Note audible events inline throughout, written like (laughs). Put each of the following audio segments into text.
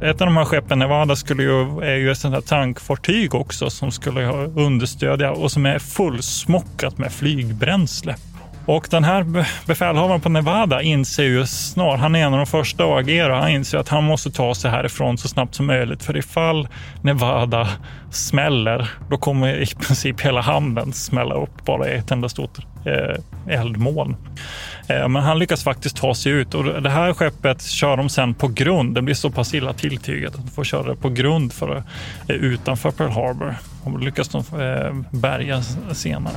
Ett av de här skeppen, Nevada, skulle ju, är ju ett sånt här tankfartyg också som skulle understödja och som är fullsmockat med flygbränsle. Och den här befälhavaren på Nevada inser ju snart, han är en av de första att agera, han inser att han måste ta sig härifrån så snabbt som möjligt. För ifall Nevada smäller, då kommer i princip hela hamnen smälla upp bara i ett enda stort eh, eldmoln. Eh, men han lyckas faktiskt ta sig ut och det här skeppet kör de sen på grund. Det blir så pass illa tilltygat att de får köra det på grund för, eh, utanför Pearl Harbor. Och lyckas de eh, bärga senare.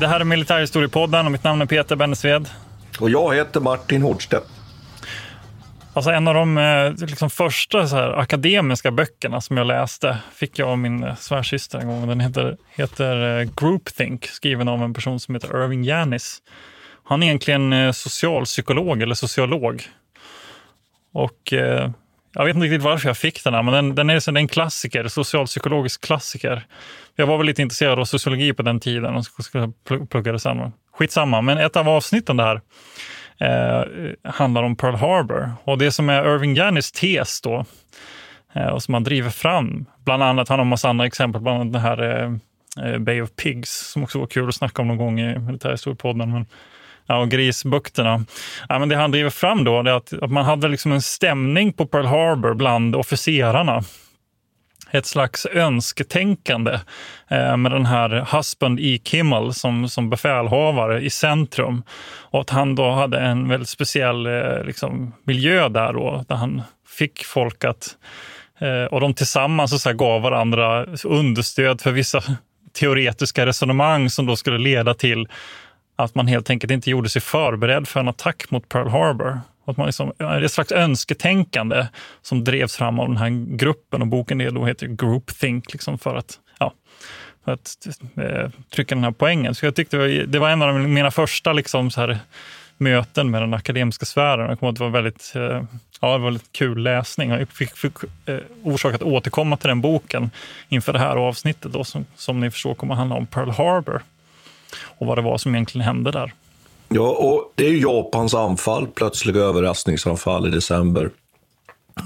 Det här är Militärhistoriepodden och mitt namn är Peter Bennesved. Och jag heter Martin Hårdstedt. Alltså en av de eh, liksom första här, akademiska böckerna som jag läste fick jag av min eh, svärsyster en gång. Den heter, heter eh, Groupthink, skriven av en person som heter Irving Janis. Han är egentligen socialpsykolog eller sociolog. Och jag vet inte riktigt varför jag fick den här, men den, den är en klassiker, socialpsykologisk klassiker. Jag var väl lite intresserad av sociologi på den tiden och skulle plugga det sen. Skitsamma, men ett av avsnitten där eh, handlar om Pearl Harbor. Och det som är Irving Gannis tes då, eh, och som han driver fram, bland annat, han har en massa andra exempel, bland annat den här eh, eh Bay of Pigs, som också var kul att snacka om någon gång i militärhistoriepodden. Men, ja, och grisbukterna. Ja, men det han driver fram då är att, att man hade liksom en stämning på Pearl Harbor bland officerarna ett slags önsketänkande eh, med den här Husband E. Kimmel som, som befälhavare i centrum. Och att han då hade en väldigt speciell eh, liksom, miljö där då, där han fick folk att eh, och de tillsammans så gav varandra understöd för vissa teoretiska resonemang som då skulle leda till att man helt enkelt inte gjorde sig förberedd för en attack mot Pearl Harbor. Att man liksom, ett slags önsketänkande som drevs fram av den här gruppen och boken då heter Groupthink liksom för att, ja, för att eh, trycka den här poängen. Så jag tyckte det var, det var en av mina första liksom så här, möten med den akademiska sfären. Jag kommer att det var väldigt, eh, ja, det var väldigt kul läsning. Jag fick, fick eh, orsak att återkomma till den boken inför det här avsnittet då, som, som ni förstår kommer att handla om Pearl Harbor och vad det var som egentligen hände där. Ja, och det är ju Japans anfall, plötsliga överraskningsanfall i december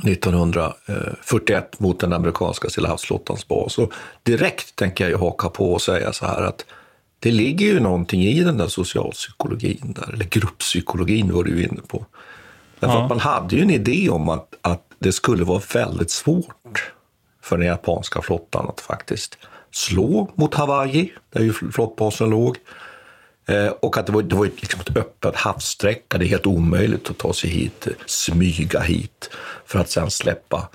1941 mot den amerikanska Stilla havsflottans bas. Och direkt tänker jag ju haka på och säga så här att det ligger ju någonting i den där socialpsykologin, där, eller grupppsykologin var du inne på. Därför ja. man hade ju en idé om att, att det skulle vara väldigt svårt för den japanska flottan att faktiskt slå mot Hawaii, där ju flottbasen låg. Eh, och att det var, det var liksom ett öppet havssträcka. Det är helt omöjligt att ta sig hit, smyga hit för att sen släppa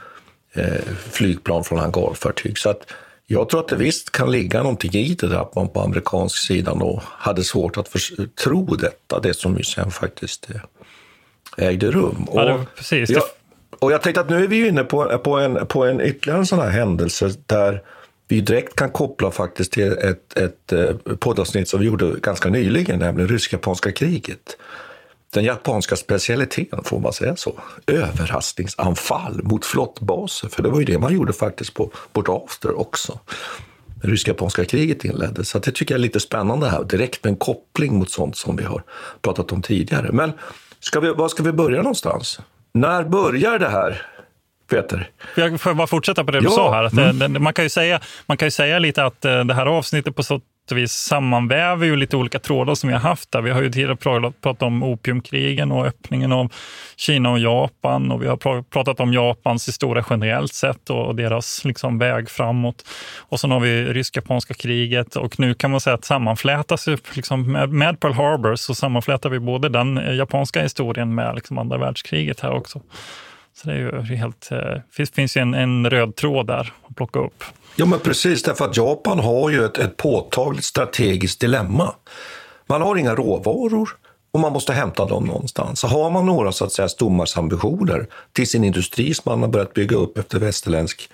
eh, flygplan från hangarfartyg. Så att jag tror att det visst kan ligga någonting i det där att man på amerikansk sida då hade svårt att för, tro detta, det som ju sen faktiskt eh, ägde rum. Ja, det, precis. Jag, och jag tänkte att nu är vi inne på, på, en, på en ytterligare en sån här händelse där vi direkt kan koppla faktiskt till ett, ett eh, poddavsnitt som vi gjorde ganska nyligen, nämligen rysk-japanska kriget. Den japanska specialiteten, får man säga så, överraskningsanfall mot flottbaser. För det var ju det man gjorde faktiskt på Port After också. Det rysk-japanska kriget inleddes. Så det tycker jag är lite spännande här, direkt med en koppling mot sånt som vi har pratat om tidigare. Men ska vi, var ska vi börja någonstans? När börjar det här Peter? Jag får bara fortsätta på det du Ja. sa här. Att Mm. det, man, kan ju säga, man kan ju säga lite att eh, det här avsnittet på så vis sammanväver ju lite olika trådar som vi har haft där. Vi har ju tidigare pra- pratat om opiumkrigen och öppningen av Kina och Japan och vi har pra- pratat om Japans historia generellt sett och deras liksom väg framåt. Och sen har vi rysk-japanska kriget och nu kan man säga att sammanflätas liksom med, med Pearl Harbor så sammanflätar vi både den eh, japanska historien med liksom andra världskriget här också. Så det är ju helt, eh, finns, finns ju en, en röd tråd där att plocka upp. Ja, men precis, därför att Japan har ju ett, ett påtagligt strategiskt dilemma. Man har inga råvaror och man måste hämta dem någonstans. Så har man några så att säga stommarsambitioner till sin industri som man har börjat bygga upp efter västerländsk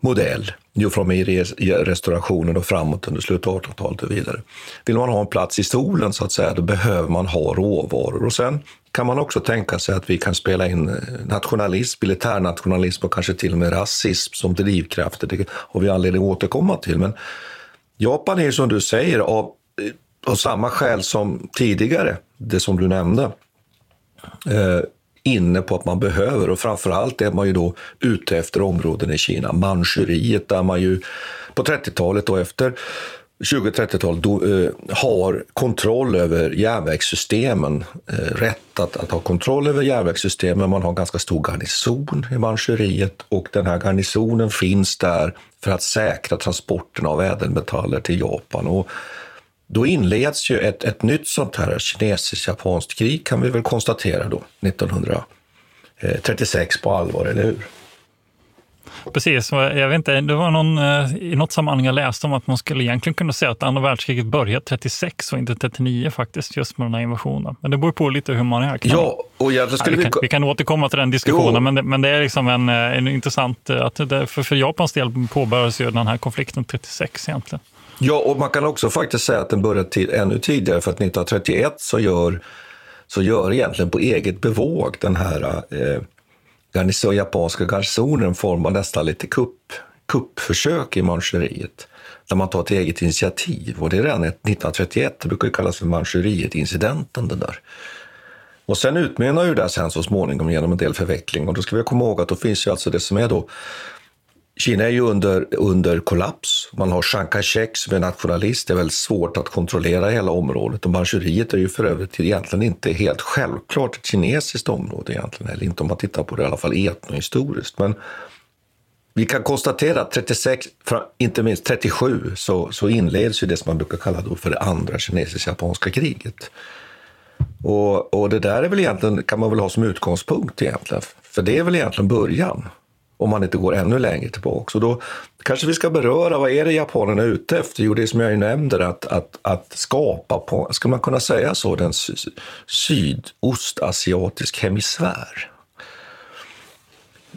modell, Jo, från restaurationen och framåt under slutet av 1800-talet och vidare. Vill man ha en plats i solen så att säga, då behöver man ha råvaror. Och sen kan man också tänka sig att vi kan spela in eh, nationalism, militärnationalism och kanske till och med rasism som drivkrafter. Det har vi anledning att återkomma till. Men Japan är som du säger av, eh, av samma skäl som tidigare, det som du nämnde, eh, inne på att man behöver och framförallt är man ju då ute efter områden i Kina. Manchuriet där man ju på 30-talet och efter 20-30-talet eh, har kontroll över järnvägssystemen. Eh, rätt att, att ha kontroll över järnvägssystemen. Man har en ganska stor garnison i Manchuriet och den här garnisonen finns där för att säkra transporten av ädelmetaller till Japan. Och då inleds ju ett, ett nytt sånt här kinesiskt-japanskt krig kan vi väl konstatera då, 1936 på allvar, eller hur? Precis, jag vet inte, det var någon, eh, i något sammanhang jag läste om att man skulle egentligen kunna säga att andra världskriget började 36 och inte 39 faktiskt, just med den här invasionen. Men det beror på lite hur man räknar. Ja, och jag, Ja, skulle vi, kan, vi... kan återkomma till den diskussionen, Jo. men det, men det är liksom en, eh, en intressant... eh, Att det, för, för Japans del påbörjades ju den här konflikten 36 egentligen. Ja, och man kan också faktiskt säga att den börjar tid, ännu tidigare, för att 1931 så gör, så gör egentligen på eget bevåg den här eh, garnison, japanska garnisonen formar nästan lite kupp, kuppförsök i Manchuriet, där man tar ett eget initiativ. Och det är redan 1931, det brukar ju kallas för Manchuriet-incidenten det där. Och sen utmynnar ju det sen så småningom genom en del förveckling. Och då ska vi komma ihåg att då finns ju alltså det som är då Kina är ju under, under kollaps. Man har Chiang Kai-shek som är nationalist. Det är väldigt svårt att kontrollera hela området. Och Manchuriet är ju för övrigt egentligen inte helt självklart ett kinesiskt område egentligen. Eller inte om man tittar på det i alla fall etnohistoriskt. Men vi kan konstatera att 36, inte minst 37, så, så inleds ju det som man brukar kalla då för det andra kinesisk-japanska kriget. Och, och det där är väl egentligen, kan man väl ha som utgångspunkt egentligen. För det är väl egentligen början, om man inte går ännu längre tillbaka. Så då kanske vi ska beröra, vad är det japanerna är ute efter? Jo, det som jag ju nämnde, att, att, att skapa, på, ska man kunna säga så, den sy- sydostasiatisk hemisfär.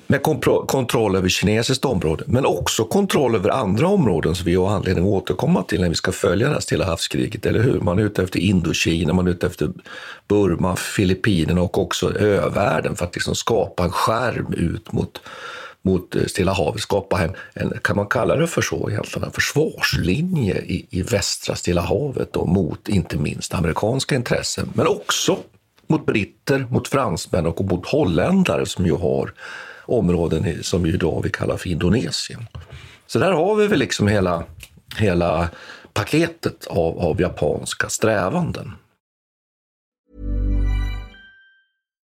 Med kontroll över kinesiskt område, men också kontroll över andra områden som vi har anledning att återkomma till när vi ska följa det här Stilla havskriget, eller hur? Man är ute efter Indokina, man är ute efter Burma, Filippinerna och också övärlden för att liksom skapa en skärm ut mot, mot Stilla havet, skapa en, en, kan man kalla det för så egentligen, en försvarslinje i, i västra Stilla havet då, mot inte minst amerikanska intressen, men också mot britter, mot fransmän och mot holländare som ju har områden i- som ju idag vi kallar för Indonesien. Så där har vi väl liksom hela, hela paketet av, av japanska strävanden.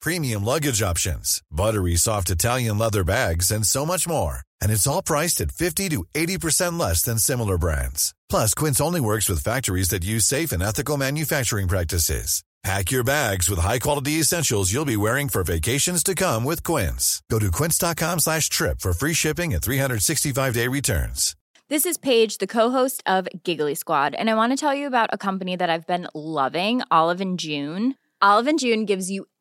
premium luggage options, buttery soft Italian leather bags, and so much more. And it's all priced at 50 to 80% less than similar brands. Plus, Quince only works with factories that use safe and ethical manufacturing practices. Pack your bags with high-quality essentials you'll be wearing for vacations to come with Quince. Go to quince.com slash trip for free shipping and 365-day returns. This is Paige, the co-host of Giggly Squad, and I want to tell you about a company that I've been loving, Olive June. Olive June gives you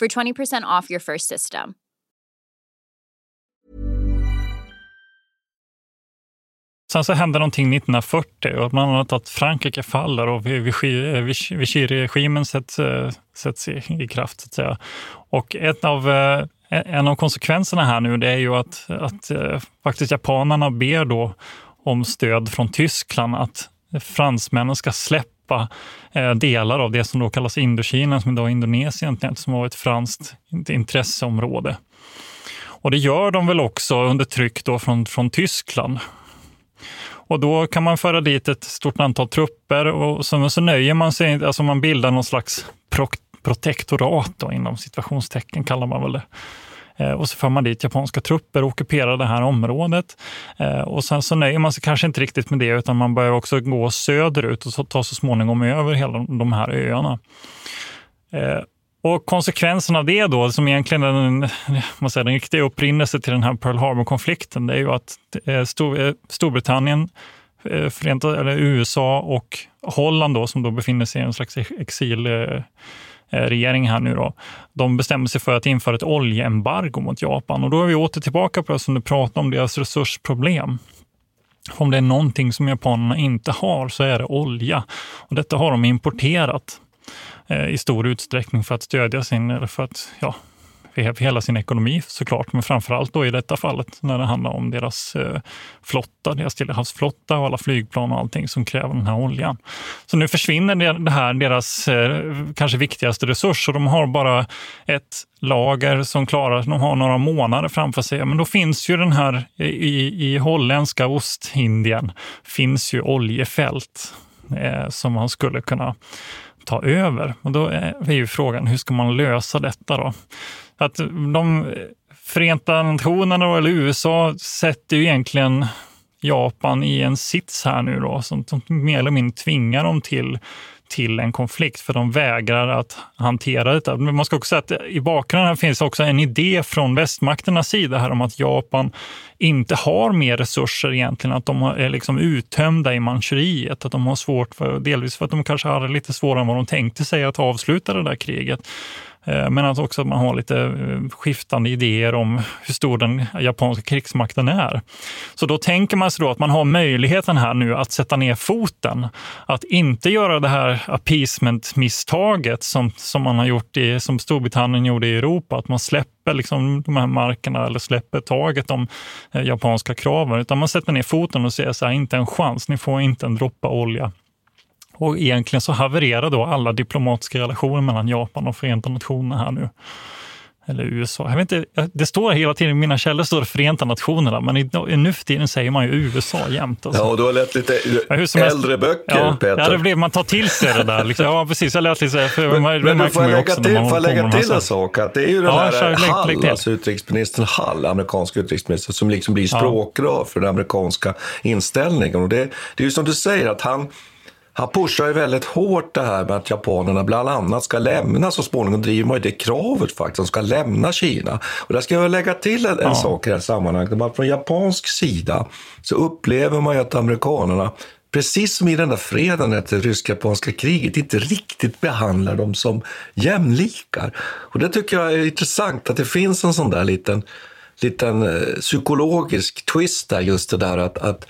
for 20% off your first system. Sen så hände någonting 1940 och bland annat att Frankrike faller och Vichy-regimen eh, sätts, eh, sätts i, i kraft. Så att säga. Och ett av, eh, e-, en av konsekvenserna här nu det är ju att, att faktiskt japanerna ber då om stöd från Tyskland att fransmännen ska släppa Eh, delar av det som då kallas Indokina, som idag är Indonesien, som var ett franskt intresseområde. Och det gör de väl också under tryck då från, från Tyskland. Och då kan man föra dit ett stort antal trupper och så, så nöjer man sig, alltså man bildar någon slags pro, protektorat då, inom situationstecken kallar man väl det. Eh, och så för man dit japanska trupper och ockuperar det här området. Eh, och sen så nöjer man sig kanske inte riktigt med det utan man börjar också gå söderut och ta så småningom över hela de här öarna. Eh, och konsekvensen av det då, som egentligen är den, (laughs) man säger, den riktiga upprinnelsen till den här Pearl Harbor-konflikten, det är ju att Stor, Storbritannien, Förenta, eller USA och Holland då, som då befinner sig i en slags exil Eh, regering här nu då, de bestämmer sig för att införa ett oljeembargo mot Japan. Och då är vi åter tillbaka på det som du pratade om, deras resursproblem. Om det är någonting som japanerna inte har så är det olja. Och detta har de importerat eh, i stor utsträckning för att stödja sin, eller för att ja, för hela sin ekonomi såklart, men framförallt då i detta fallet när det handlar om deras eh, flotta, deras Stillahavsflotta och alla flygplan och allting som kräver den här oljan. Så nu försvinner det här deras eh, kanske viktigaste resurs och de har bara ett lager som klarar, de har några månader framför sig. Men då finns ju den här i, i holländska Ostindien finns ju oljefält eh, som man skulle kunna ta över. Och då är ju frågan, hur ska man lösa detta då? Att de Förenta Nationerna eller USA sätter ju egentligen Japan i en sits här nu då, som, som mer eller mindre tvingar dem till till en konflikt, för de vägrar att hantera detta. Men man ska också säga att i bakgrunden finns också en idé från västmakternas sida här om att Japan inte har mer resurser egentligen, att de är liksom uttömda i Manchuriet, att de har svårt, för, delvis för att de kanske hade lite svårare än vad de tänkte sig att avsluta det där kriget. Eh, men att också man har lite eh, skiftande idéer om hur stor den japanska krigsmakten är. Så då tänker man sig då att man har möjligheten här nu att sätta ner foten. Att inte göra det här appeasement-misstaget som, som man har gjort i, som Storbritannien gjorde i Europa, att man släpper liksom de här markerna eller släpper taget om eh, japanska kraven, utan man sätter ner foten och säger så här, inte en chans, ni får inte en droppe olja. Och egentligen så havererar då alla diplomatiska relationer mellan Japan och Förenta Nationerna här nu. Eller USA. Jag vet inte, det står hela tiden i mina källor står Förenta Nationerna, men i, nu för tiden säger man ju USA jämt. Alltså. Ja, och du har läst lite ja, äldre böcker, ja, Peter. Ja, det blir, man tar till sig det där. Liksom. Ja, precis. Jag lät lite... För, men, man, men du får jag lägga till, får jag lägga till en sak? Att det är ju den Ja, här Hall, alltså utrikesministern Hall, amerikanska utrikesministern, som liksom blir språkrör för den amerikanska inställningen. Och det, det är ju som du säger, att han han pushar ju väldigt hårt det här med att japanerna bland annat ska lämna, så småningom driver man ju det kravet faktiskt, de ska lämna Kina. Och där ska jag lägga till en, en sak i det här sammanhanget, att från japansk sida så upplever man ju att amerikanerna precis som i den där freden efter det rysk-japanska kriget, inte riktigt behandlar dem som jämlikar. Och det tycker jag är intressant, att det finns en sån där liten, liten eh, psykologisk twist där, just det där att, att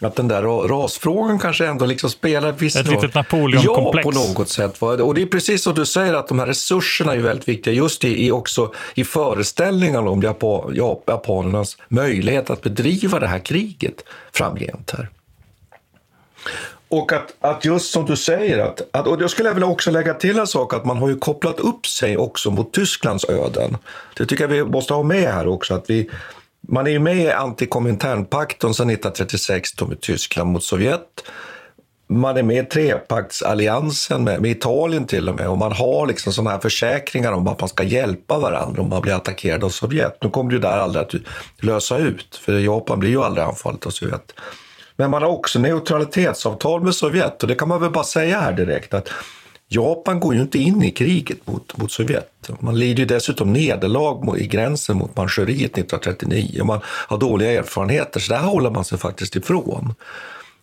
att den där ra- rasfrågan kanske ändå liksom spelar viss Ett roll. litet Napoleonkomplex. Ja, på något sätt. Och det är precis som du säger, att de här resurserna är väldigt viktiga just i, i också i föreställningarna om Japan, Jap- japanernas möjlighet att bedriva det här kriget framgent här. Och att, att just som du säger, att, att, och då skulle jag vilja också lägga till en sak, att man har ju kopplat upp sig också mot Tysklands öden. Det tycker jag vi måste ha med här också, att vi, man är ju med i antikominternpakten sedan 1936 då med Tyskland mot Sovjet. man är med i trepaktsalliansen med, med Italien till och med och man har liksom sådana här försäkringar om att man ska hjälpa varandra om man blir attackerad av Sovjet. Nu kommer det ju där aldrig att lösa ut, för Japan blir ju aldrig anfallet av Sovjet. Men man har också neutralitetsavtal med Sovjet och det kan man väl bara säga här direkt att Japan går ju inte in i kriget mot, mot Sovjet. Man lider ju dessutom nederlag i gränsen mot Manchuriet 1939. Man har dåliga erfarenheter, så där håller man sig faktiskt ifrån.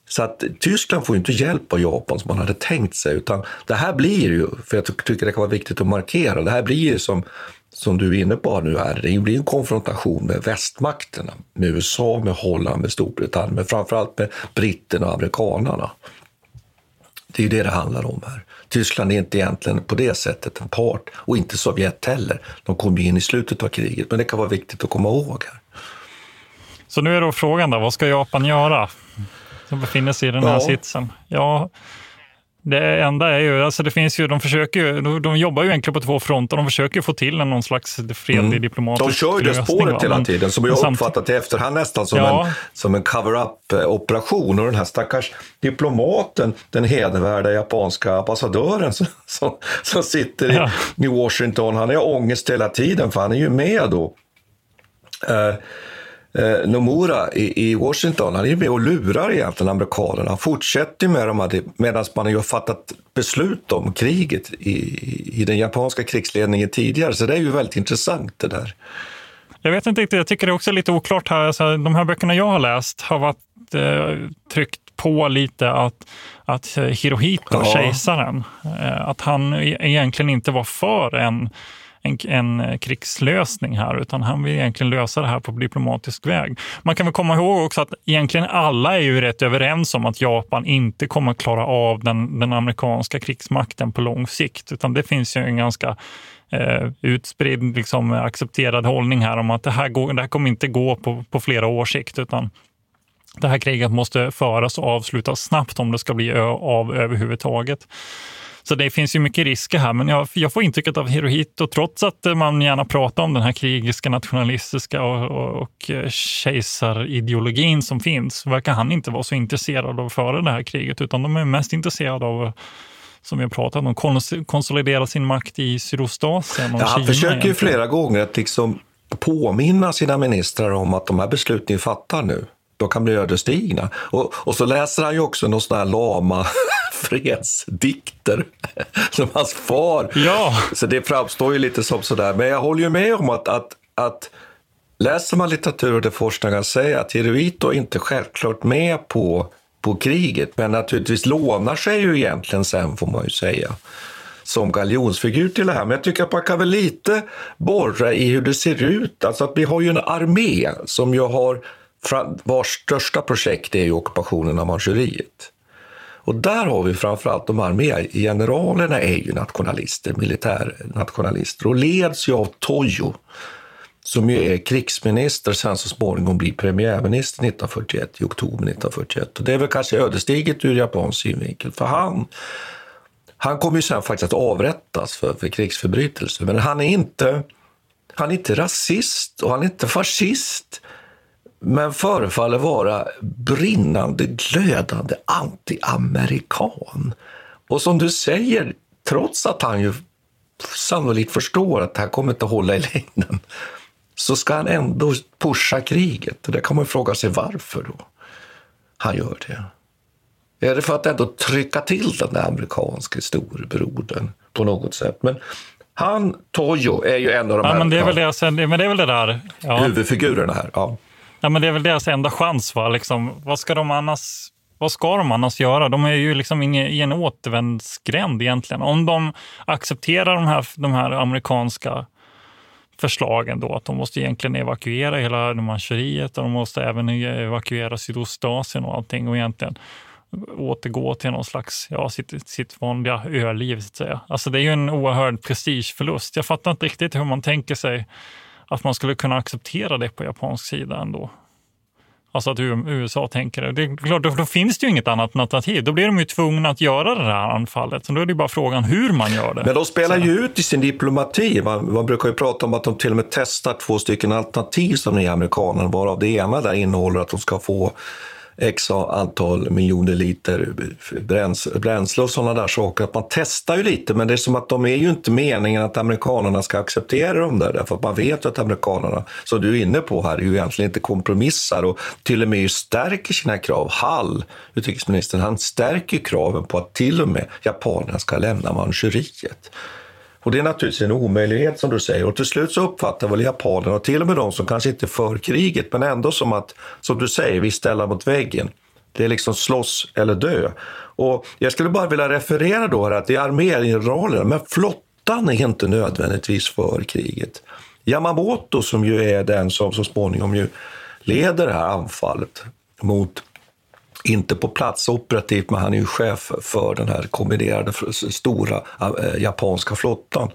Så att Tyskland får ju inte hjälp av Japan som man hade tänkt sig, utan det här blir ju, för jag tycker det kan vara viktigt att markera, det här blir ju som, som du är inne på nu här, det blir en konfrontation med västmakterna, med USA, med Holland, med Storbritannien, men framförallt med britterna och amerikanarna. Det är ju det det handlar om här. Tyskland är inte egentligen på det sättet en part och inte Sovjet heller. De kom in i slutet av kriget, men det kan vara viktigt att komma ihåg här. Så nu är då frågan då, vad ska Japan göra? Som befinner sig i den här ja. sitsen. Ja, det enda är ju, alltså det finns ju, de försöker ju, de, de jobbar ju egentligen på två fronter. De försöker få till en någon slags fredlig mm. diplomatisk De kör ju det spåret hela tiden, som jag uppfattat i efterhand nästan som ja. en, som en cover-up-operation. Och den här stackars diplomaten, den hedervärda japanska ambassadören som, som, som sitter ja. i, i Washington, han har ångest hela tiden för han är ju med då. Uh, eh, Nomura i, i, Washington, han är med och lurar egentligen amerikanerna. Han fortsätter med dem medan man har fattat beslut om kriget i, i den japanska krigsledningen tidigare. Så det är ju väldigt intressant det där. Jag vet inte riktigt, jag tycker det är också lite oklart här. Alltså, de här böckerna jag har läst har varit eh, tryckt på lite att, att Hirohito, ja. kejsaren, eh, att han e-, egentligen inte var för en en, en krigslösning här, utan han vill egentligen lösa det här på diplomatisk väg. Man kan väl komma ihåg också att egentligen alla är ju rätt överens om att Japan inte kommer klara av den, den amerikanska krigsmakten på lång sikt, utan det finns ju en ganska eh, utspridd, liksom, accepterad hållning här om att det här, går, det här kommer inte gå på, på flera års sikt, utan det här kriget måste föras och avslutas snabbt om det ska bli av överhuvudtaget. Så det finns ju mycket risker här, men jag, jag får intrycket av Hirohito, trots att man gärna pratar om den här krigiska, nationalistiska och, och, och eh, kejsarideologin som finns, verkar han inte vara så intresserad av att föra det här kriget, utan de är mest intresserade av som vi har pratat om, konsolidera sin makt i Sydostasien. Och ja, han försöker ju flera gånger att liksom påminna sina ministrar om att de här besluten ni fattar nu, de kan bli ödesdigra. Och, och så läser han ju också någon sån här lama (laughs) fredsdikter (laughs) som hans far. Ja. Så det framstår ju lite som sådär. Men jag håller ju med om att, att, att läser man litteratur och det forskarna säger att Hirohito är inte självklart med på, på kriget, men naturligtvis lånar sig ju egentligen sen får man ju säga som galjonsfigur till det här. Men jag tycker att man kan väl lite borra i hur det ser ut. Alltså att vi har ju en armé som ju har, vars största projekt är ju ockupationen av Manchuriet. Och där har vi framförallt de armégeneralerna är ju nationalister, militärnationalister och leds ju av Tojo som ju är krigsminister, sen så småningom blir premiärminister 1941, i oktober 1941. Och det är väl kanske ödesdigert ur japansk synvinkel, för han, han kommer ju sen faktiskt att avrättas för, för krigsförbrytelser. Men han är, inte, han är inte rasist och han är inte fascist men förefaller vara brinnande, glödande anti-amerikan. Och som du säger, trots att han ju sannolikt förstår att det här kommer inte att hålla i längden, så ska han ändå pusha kriget. Och det kan man fråga sig varför då han gör det. Är det för att ändå trycka till den där amerikanske storebrodern på något sätt? Men han, Tojo, är ju en av de ja, här men det är väl det, men det, är väl det där. Ja. huvudfigurerna här. Ja. Ja, men det är väl deras enda chans. Va? Liksom, vad, ska de annars, vad ska de annars göra? De är ju liksom inge, i en återvändsgränd egentligen. Om de accepterar de här, de här amerikanska förslagen då, att de måste egentligen evakuera hela Manchuriet och de måste även e-, evakuera Sydostasien och allting och egentligen återgå till någon slags, ja, sitt, sitt vanliga öliv. Så att säga. Alltså det är ju en oerhörd prestigeförlust. Jag fattar inte riktigt hur man tänker sig att man skulle kunna acceptera det på japansk sida ändå. Alltså att USA tänker det. Det är klart, då, då, finns det ju inget annat alternativ. Då blir de ju tvungna att göra det här anfallet. Så då är det bara frågan hur man gör det. Men de spelar ju ut i sin diplomati. Man, man, brukar ju prata om att de till och med testar två stycken alternativ som nya amerikaner, varav det ena där innehåller att de ska få x antal miljoner liter bränsle, bränsle och sådana där saker. Att man testar ju lite, men det är som att de är ju inte meningen att amerikanerna ska acceptera dem där, därför att man vet att amerikanerna, som du är inne på här, är ju egentligen inte kompromissar och till och med stärker sina krav. Hall, utrikesministern, han stärker kraven på att till och med japanerna ska lämna Manchuriet. Och det är naturligtvis en omöjlighet som du säger. Och till slut så uppfattar väl japanerna, och till och med de som kanske inte för kriget, men ändå som att, som du säger, vi ställer mot väggen. Det är liksom slåss eller dö. Och jag skulle bara vilja referera då här att det är armégeneralerna, men flottan är inte nödvändigtvis för kriget. Yamamoto som ju är den som så småningom ju leder det här anfallet mot inte på plats operativt, men han är ju chef för den här kombinerade stora eh, japanska flottan.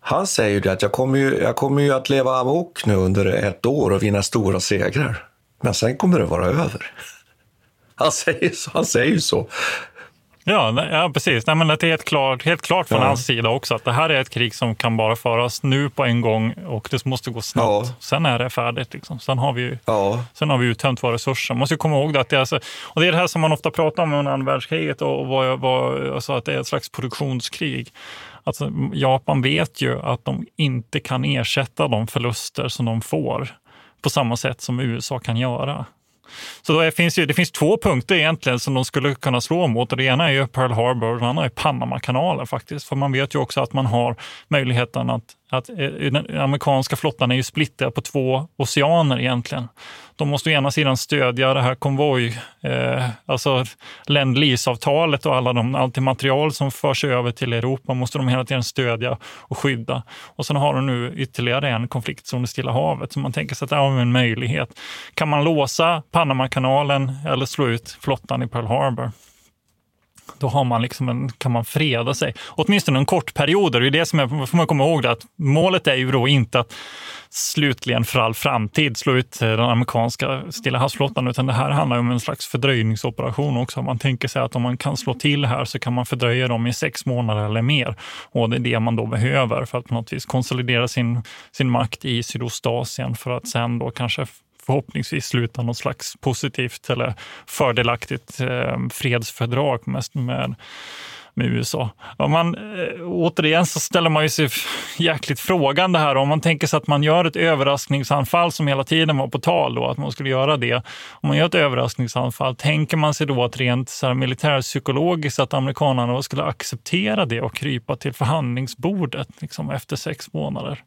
Han säger ju att jag kommer ju, jag kommer ju att leva amok nu under ett år och vinna stora segrar. Men sen kommer det vara över. (laughs) Han säger. Han säger så. Ja, ja precis. Nej, men det är helt klart, helt klart från ja. hans sida också att det här är ett krig som kan bara föras nu på en gång och det måste gå snabbt. Ja. Sen är det färdigt. Liksom. Sen har vi, ja. sen har vi uttömt våra resurser. Man måste komma ihåg det att det är, alltså, och det är det här som man ofta pratar om under andra världskriget och vad, vad, alltså att det är ett slags produktionskrig. Alltså, Japan vet ju att de inte kan ersätta de förluster som de får på samma sätt som USA kan göra. Så då finns ju, det finns två punkter egentligen som de skulle kunna slå mot. Och det ena är ju Pearl Harbor och det andra är Panamakanalen faktiskt. För man vet ju också att man har möjligheten att att eh, den amerikanska flottan är ju splittrad på två oceaner egentligen. De måste å ena sidan stödja det här konvoj, eh, alltså ländlisavtalet avtalet och alla de, allt material som förs över till Europa måste de hela tiden stödja och skydda. Och sen har de nu ytterligare en konfliktzon i Stilla havet, så man tänker sig att det är en möjlighet. Kan man låsa Panamakanalen eller slå ut flottan i Pearl Harbor? Då har man liksom en, kan man freda sig. Åtminstone en kort period. Det är det som är, får man komma ihåg. Det, att målet är ju då inte att slutligen för all framtid slå ut eh, den amerikanska Stilla havsflottan, utan det här handlar om en slags fördröjningsoperation också. Man tänker sig att om man kan slå till här så kan man fördröja dem i sex månader eller mer. Och det är det man då behöver för att på något vis konsolidera sin, sin makt i Sydostasien för att sen då kanske förhoppningsvis sluta något slags positivt eller fördelaktigt eh, fredsfördrag med, med, med USA. Om man, eh, återigen så ställer man ju sig (laughs) jäkligt frågande här. Om man tänker sig att man gör ett överraskningsanfall som hela tiden var på tal, då, att man skulle göra det. Om man gör ett överraskningsanfall, tänker man sig då att rent så här, militärpsykologiskt att amerikanerna skulle acceptera det och krypa till förhandlingsbordet liksom, efter sex månader?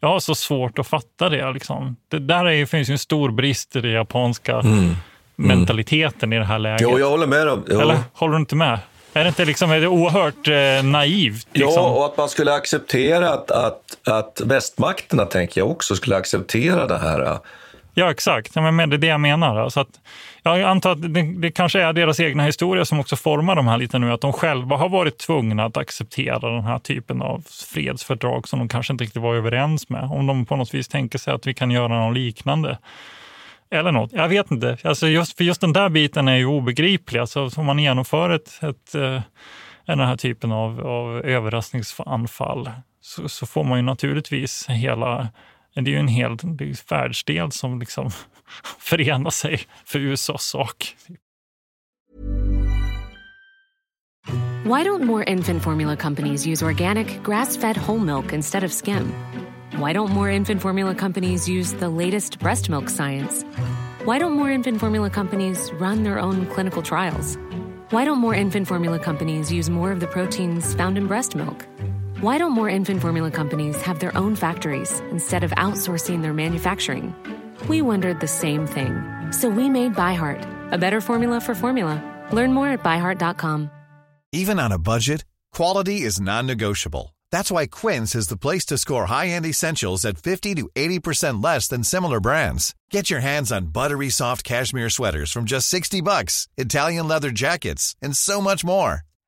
Jag har så svårt att fatta det. Liksom. Det där är, finns ju en stor brist i den japanska mm. mentaliteten i det här läget. Jo, jag håller med dem. Eller håller du inte med? Är det inte liksom, är det oerhört eh, naivt? Liksom? Ja, och att man skulle acceptera att, att, att västmakterna, tänker jag också, skulle acceptera det här Ja, exakt. Ja, men det är det jag menar. Alltså att, jag antar att det, det, kanske är deras egna historia som också formar de här lite nu. Att de själva har varit tvungna att acceptera den här typen av fredsfördrag som de kanske inte riktigt var överens med. Om de på något vis tänker sig att vi kan göra något liknande. Eller något. Jag vet inte. Alltså just, för just den där biten är ju obegriplig. Alltså, om man genomför ett, ett, eh, den här typen av, av överraskningsanfall så, så får man ju naturligtvis hela det är ju en hel världsdel som liksom (laughs) förenar sig för USAs sak. Why don't more infant formula companies use organic, grass-fed whole milk instead of skim? Why don't more infant formula companies use the latest breast milk science? Why don't more infant formula companies run their own clinical trials? Why don't more infant formula companies use more of the proteins found in breast milk? Why don't more infant formula companies have their own factories instead of outsourcing their manufacturing? We wondered the same thing. So we made ByHeart, a better formula for formula. Learn more at byheart.com. Even on a budget, quality is non negotiable. That's why Quince is the place to score high end essentials at 50 to 80% less than similar brands. Get your hands on buttery soft cashmere sweaters from just 60 bucks, Italian leather jackets, and so much more.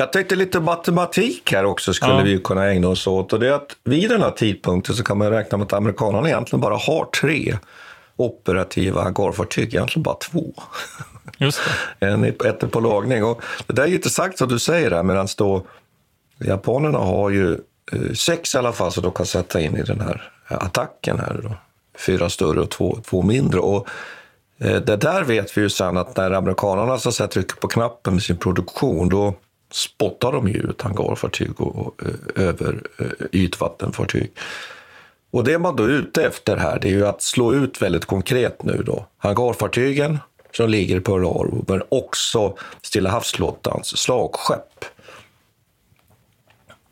Jag tänkte lite matematik här också skulle Ja. vi kunna ägna oss åt. Och det är att vid den här tidpunkten så kan man räkna med att amerikanerna egentligen bara har tre operativa hangarfartyg, egentligen bara två. Just det. (laughs) En, ett på lagning. Och det där är ju intressant som du säger där, medan då japanerna har ju eh, sex i alla fall som de kan sätta in i den här attacken här då. Fyra större och två, två mindre. Och eh, det där vet vi ju sen att när amerikanerna så att säga, trycker på knappen med sin produktion, då spottar de ju ut hangarfartyg och, och eh, över eh, ytvattenfartyg. Och det man då är ute efter här, det är ju att slå ut väldigt konkret nu då. Hangarfartygen som ligger på Pearl men också Stilla havsflottans slagskepp.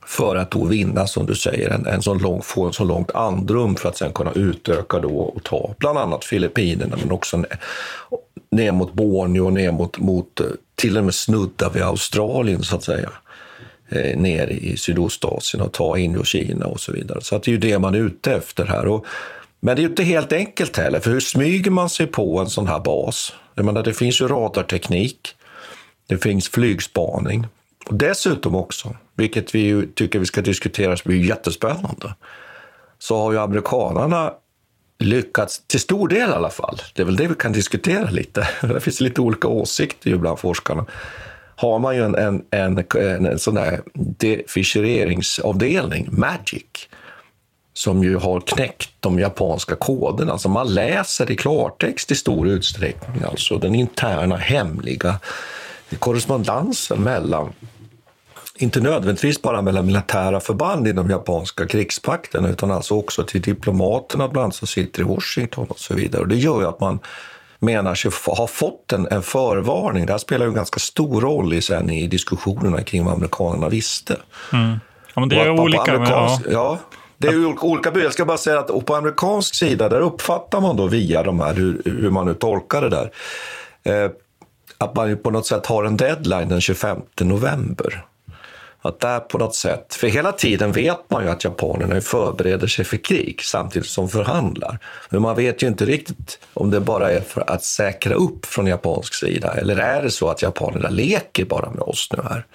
För att då vinna, som du säger, en, en sån lång, få en så långt andrum för att sen kunna utöka då och ta bland annat Filippinerna, men också ner, ner mot Borneo och ner mot, mot eh, till och med snudda vid Australien så att säga. Eh, ner i Sydostasien och ta Indokina och så vidare. Så att det är ju det man är ute efter här. Och, men det är ju inte helt enkelt heller, för hur smyger man sig på en sån här bas? Jag menar, det finns ju radarteknik, det finns flygspaning och dessutom också, vilket vi ju tycker vi ska diskutera som är jättespännande, så har ju amerikanerna lyckats, till stor del i alla fall, det är väl det vi kan diskutera lite, (laughs) det finns lite olika åsikter ju bland forskarna, har man ju en, en, en, en, en sån där deficheringsavdelning, Magic, som ju har knäckt de japanska koderna. Alltså man läser i klartext i stor utsträckning, alltså den interna hemliga korrespondensen mellan inte nödvändigtvis bara mellan militära förband inom japanska krigspakten utan alltså också till diplomaterna bland annat som sitter i Washington och så vidare. Och det gör ju att man menar sig ha fått en, en förvarning. Det här spelar ju en ganska stor roll i, sen i diskussionerna kring vad amerikanerna visste. Mm. Ja, men det är olika. Men, ja. amerikansk- ja. Det är olika-. Jag ska bara säga att på amerikansk sida, där uppfattar man då via de här, hur, hur man nu tolkar det där, eh, att man på något sätt har en deadline den 25 november. Att där på något sätt, för hela tiden vet man ju att japanerna förbereder sig för krig samtidigt som förhandlar. Men man vet ju inte riktigt om det bara är för att säkra upp från japansk sida eller är det så att japanerna leker bara med oss nu här.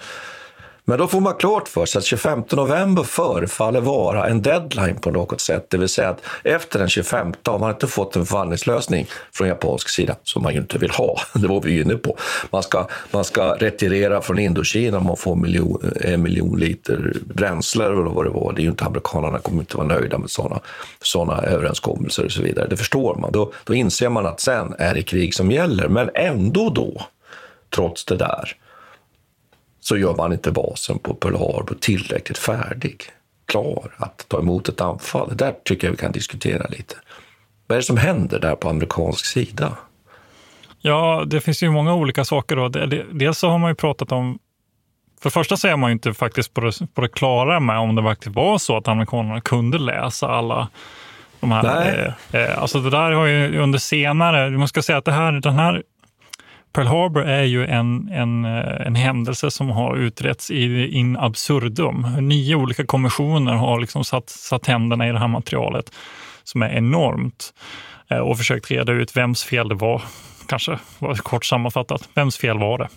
Men då får man klart för sig att 25 november förefaller vara en deadline på något sätt. Det vill säga att efter den 25 har man inte fått en förhandlingslösning från japansk sida, som man ju inte vill ha. (laughs) Det var vi ju inne på. Man ska, man ska retirera från Indokina om man får miljon, en miljon liter bränsle eller vad det var. Det är ju inte amerikanerna kommer inte vara nöjda med sådana såna överenskommelser och så vidare. Det förstår man. Då, då inser man att sen är det krig som gäller. Men ändå då, trots det där, så gör man inte basen på Pearl Harbor tillräckligt färdig, klar att ta emot ett anfall. Det där tycker jag vi kan diskutera lite. Vad är det som händer där på amerikansk sida? Ja, det finns ju många olika saker. Då. Dels så har man ju pratat om för det första så är man ju inte faktiskt på det, på det klara med om det verkligen var så att amerikanerna kunde läsa alla de här. Nej. Eh, eh, alltså det där har ju under senare, man ska säga att det här, den här Pearl Harbor är ju en, en, eh, en händelse som har utretts i in absurdum. Nio olika kommissioner har liksom satt, satt händerna i det här materialet som är enormt eh, och försökt reda ut vems fel det var. Kanske var kort sammanfattat. Vems fel var det?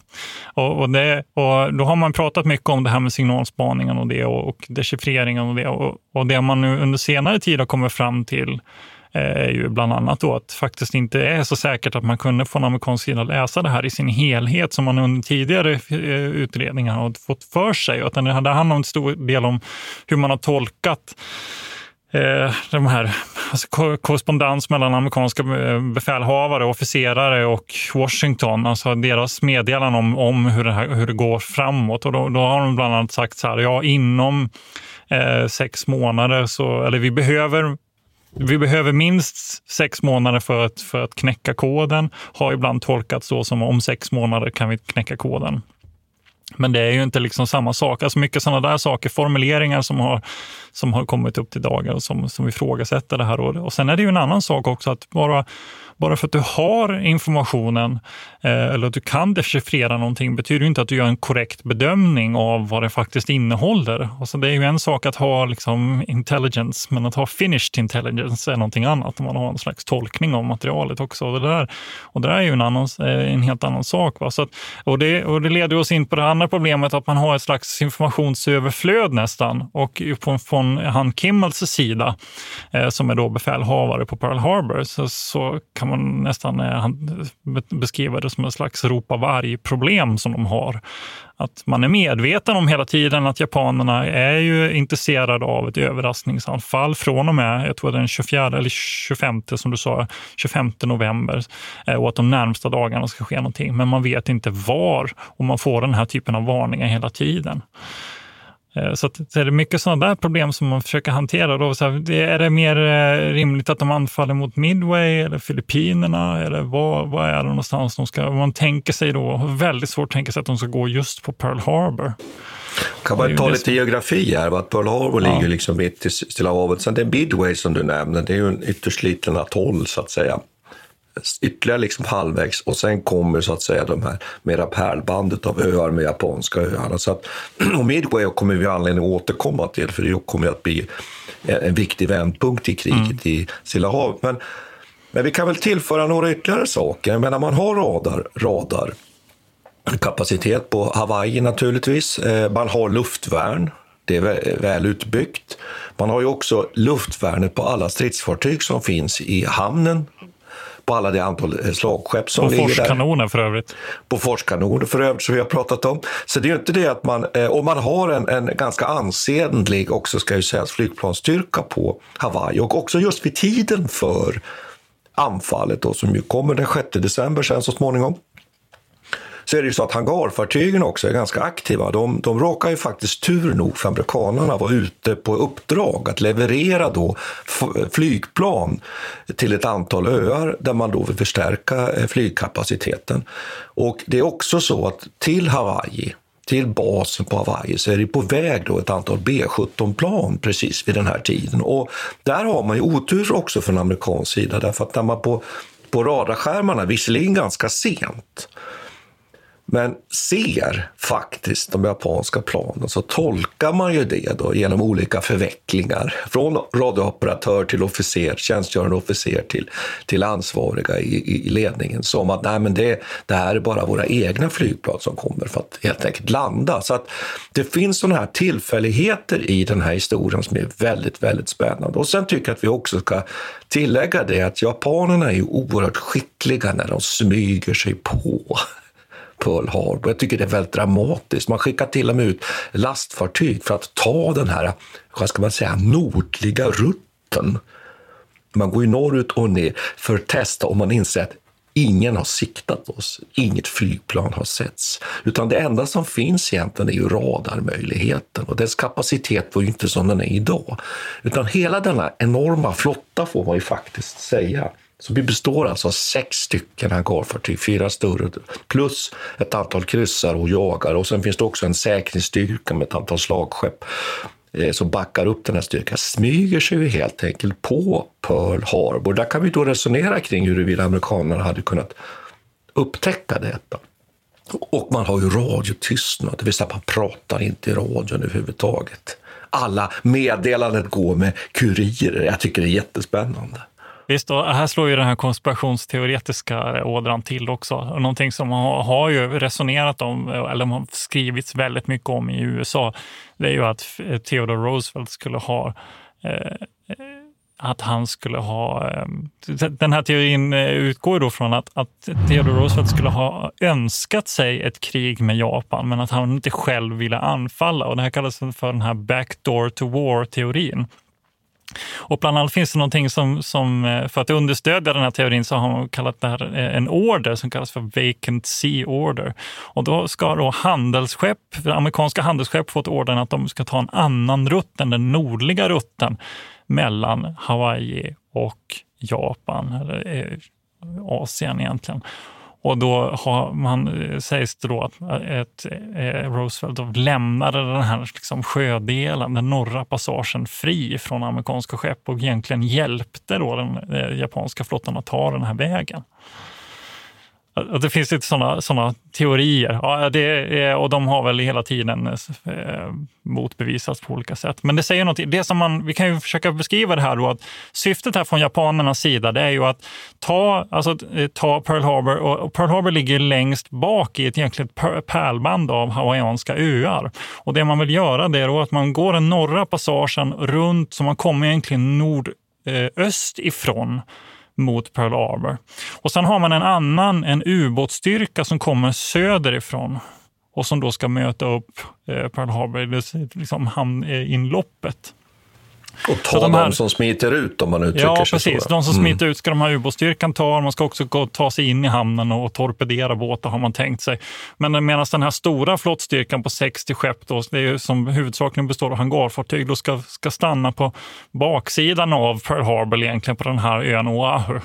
Och, och det och då har man pratat mycket om det här med signalspaningen och det och, och dechiffreringen och det. Och, och det man nu under senare tid har kommit fram till är ju bland annat då att faktiskt inte är så säkert att man kunde från amerikansk sida läsa det här i sin helhet som man under tidigare eh, utredningar har fått för sig. Utan det handlar en stor del om hur man har tolkat eh, de här alltså, korrespondens mellan amerikanska eh, befälhavare, officerare och Washington, alltså deras meddelanden om, om hur, det här, hur det går framåt. Och då, då har de bland annat sagt så här, ja inom eh, sex månader så, eller vi behöver vi behöver minst sex månader för att, för att knäcka koden. Har ibland tolkats så som om sex månader kan vi knäcka koden. Men det är ju inte liksom samma sak. Alltså mycket sådana där saker, formuleringar som har, som har kommit upp till dagar och som, som ifrågasätter det här. Och, och sen är det ju en annan sak också att bara bara för att du har informationen eh, eller att du kan dechiffrera någonting betyder inte att du gör en korrekt bedömning av vad det faktiskt innehåller. Alltså det är ju en sak att ha liksom intelligence, men att ha finished intelligence är någonting annat. Man har en slags tolkning av materialet också. Och det där, och det där är ju en, annan, eh, en helt annan sak. Va? Så att, och, det, och det leder oss in på det andra problemet att man har ett slags informationsöverflöd nästan. Och från, från han Kimmels sida, eh, som är då befälhavare på Pearl Harbor, så, så kan kan man nästan eh, beskriva det som ett slags ropa varg-problem som de har. Att man är medveten om hela tiden att japanerna är ju intresserade av ett överraskningsanfall från och med, jag tror den 24 eller 25 som du sa, 25 november eh, och att de närmsta dagarna ska ske någonting. Men man vet inte var och man får den här typen av varningar hela tiden. Eh, så, att, så är det mycket sådana där problem som man försöker hantera. Då. Så här, är det mer eh, rimligt att de anfaller mot Midway eller Filippinerna? Eller vad, vad är det någonstans de ska... Man tänker sig då, väldigt svårt att tänka sig att de ska gå just på Pearl Harbor. Kan man ta lite geografi här? Att Pearl Harbor ja. ligger liksom mitt i Stilla havet. Sen det är Midway som du nämnde, det är ju en ytterst liten atoll så att säga ytterligare liksom halvvägs och sen kommer så att säga de här mera pärlbandet av öar med japanska öarna. Så att, (clears throat) och Midway kommer vi anledning att återkomma till för det kommer att bli en viktig vändpunkt i kriget mm. i Stilla havet. Men, men vi kan väl tillföra några ytterligare saker. Jag menar, man har radar, radar kapacitet på Hawaii naturligtvis. Eh, man har luftvärn. Det är väl utbyggt. Man har ju också luftvärnet på alla stridsfartyg som finns i hamnen på alla det antal eh, slagskepp som ligger där. Boforskanoner för övrigt. Boforskanoner för övrigt, som vi har pratat om. Så det är ju inte det att man, eh, och man har en, en ganska ansenlig, också ska ju sägas, flygplansstyrka på Hawaii och också just vid tiden för anfallet då, som ju kommer den 6 december sen så småningom så är det ju så att hangarfartygen också är ganska aktiva. De, de råkar ju faktiskt tur nog för amerikanerna vara ute på uppdrag att leverera då flygplan till ett antal öar där man då vill förstärka eh, flygkapaciteten. Och det är också så att till Hawaii till basen på Hawaii så är det på väg då ett antal B-17-plan precis vid den här tiden. Och där har man ju otur också från amerikansk sida därför att när man på, på radarskärmarna, visserligen ganska sent, men ser faktiskt de japanska planen så tolkar man ju det då genom olika förvecklingar. Från radiooperatör till officer, tjänstgörande officer till, till ansvariga i, i ledningen som att nej, men det, det här är bara våra egna flygplan som kommer för att helt enkelt landa. Så att det finns sådana här tillfälligheter i den här historien som är väldigt, väldigt spännande. Och sen tycker jag att vi också ska tillägga det att japanerna är ju oerhört skickliga när de smyger sig på Pearl Harbor. Jag tycker det är väldigt dramatiskt. Man skickar till och med ut lastfartyg för att ta den här, vad ska man säga, nordliga rutten. Man går ju norrut och ner för att testa om man inser att ingen har siktat oss, inget flygplan har setts. Utan det enda som finns egentligen är ju radarmöjligheten och dess kapacitet var ju inte som den är idag. Utan hela denna enorma flotta får man ju faktiskt säga så vi består alltså av sex stycken hangarfartyg, fyra större, plus ett antal kryssare och jagare. Och sen finns det också en säkerhetsstyrka med ett antal slagskepp eh, som backar upp den här styrkan, smyger sig ju helt enkelt på Pearl Harbor. Där kan vi då resonera kring huruvida amerikanerna hade kunnat upptäcka detta. Och man har ju radiotystnad, det vill säga man pratar inte i radion överhuvudtaget. Alla meddelanden går med kurirer. Jag tycker det är jättespännande. Visst, och här slår ju den här konspirationsteoretiska ådran till också. Någonting som man har ju resonerat om, eller har skrivits väldigt mycket om i USA, det är ju att Theodore Roosevelt skulle ha eh, att han skulle ha... Eh, den här teorin eh, utgår då från att, att Theodore Roosevelt skulle ha önskat sig ett krig med Japan, men att han inte själv ville anfalla. Och det här kallas för den här backdoor to war-teorin. Och bland annat finns det någonting som, som, eh, för att understödja den här teorin så har man kallat det här eh, en order som kallas för vacant sea order. Och då ska då handelsskepp, amerikanska handelsskepp fått ordern att de ska ta en annan rutt än den nordliga rutten mellan Hawaii och Japan, eller eh, Asien egentligen. Och då har man, eh, sägs det då att eh, ett, eh, Roosevelt då lämnade den här liksom sjödelen, den norra passagen, fri från amerikanska skepp och egentligen hjälpte då den eh, japanska flottan att ta den här vägen. Att det finns lite sådana såna teorier. Ja, det är, och de har väl hela tiden eh, eh motbevisats på olika sätt. Men det säger något. Det som man, vi kan ju försöka beskriva det här då, att syftet här från japanernas sida det är ju att ta, alltså, eh, ta Pearl Harbor. Och Pearl Harbor ligger längst bak i ett egentligen pärlband av hawaiianska öar. Och det man vill göra det är då att man går den norra passagen runt, så man kommer egentligen nordöst eh, ifrån mot Pearl Harbor. Och sen har man en annan, en ubåtsstyrka som kommer söderifrån och som då ska möta upp eh, Pearl Harbor, liksom hamninloppet. Eh, och ta de här, som smiter ut om man uttrycker ja, sig precis. så. De som mm. smiter ut ska de här ubåtsstyrkan ta. Man ska också gå, ta sig in i hamnen och torpedera båtar har man tänkt sig. Men medan den här stora flottstyrkan på 60 skepp, då, det är som huvudsakligen består av hangarfartyg, då ska, ska stanna på baksidan av Pearl Harbor egentligen på den här ön Oahu.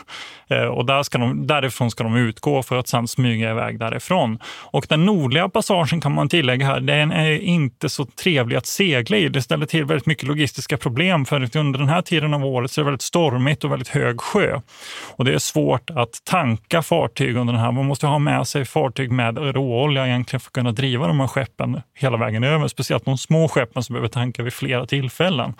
Eh, och där ska de, därifrån ska de utgå för att sedan smyga iväg därifrån. Och den nordliga passagen kan man tillägga här, den är inte så trevlig att segla i. Det ställer till väldigt mycket logistiska problem för under den här tiden av året så är det väldigt stormigt och väldigt hög sjö. Och det är svårt att tanka fartyg under den här. Man måste ha med sig fartyg med råolja egentligen för att kunna driva de här skeppen hela vägen över. Speciellt de små skeppen som behöver tanka vid flera tillfällen.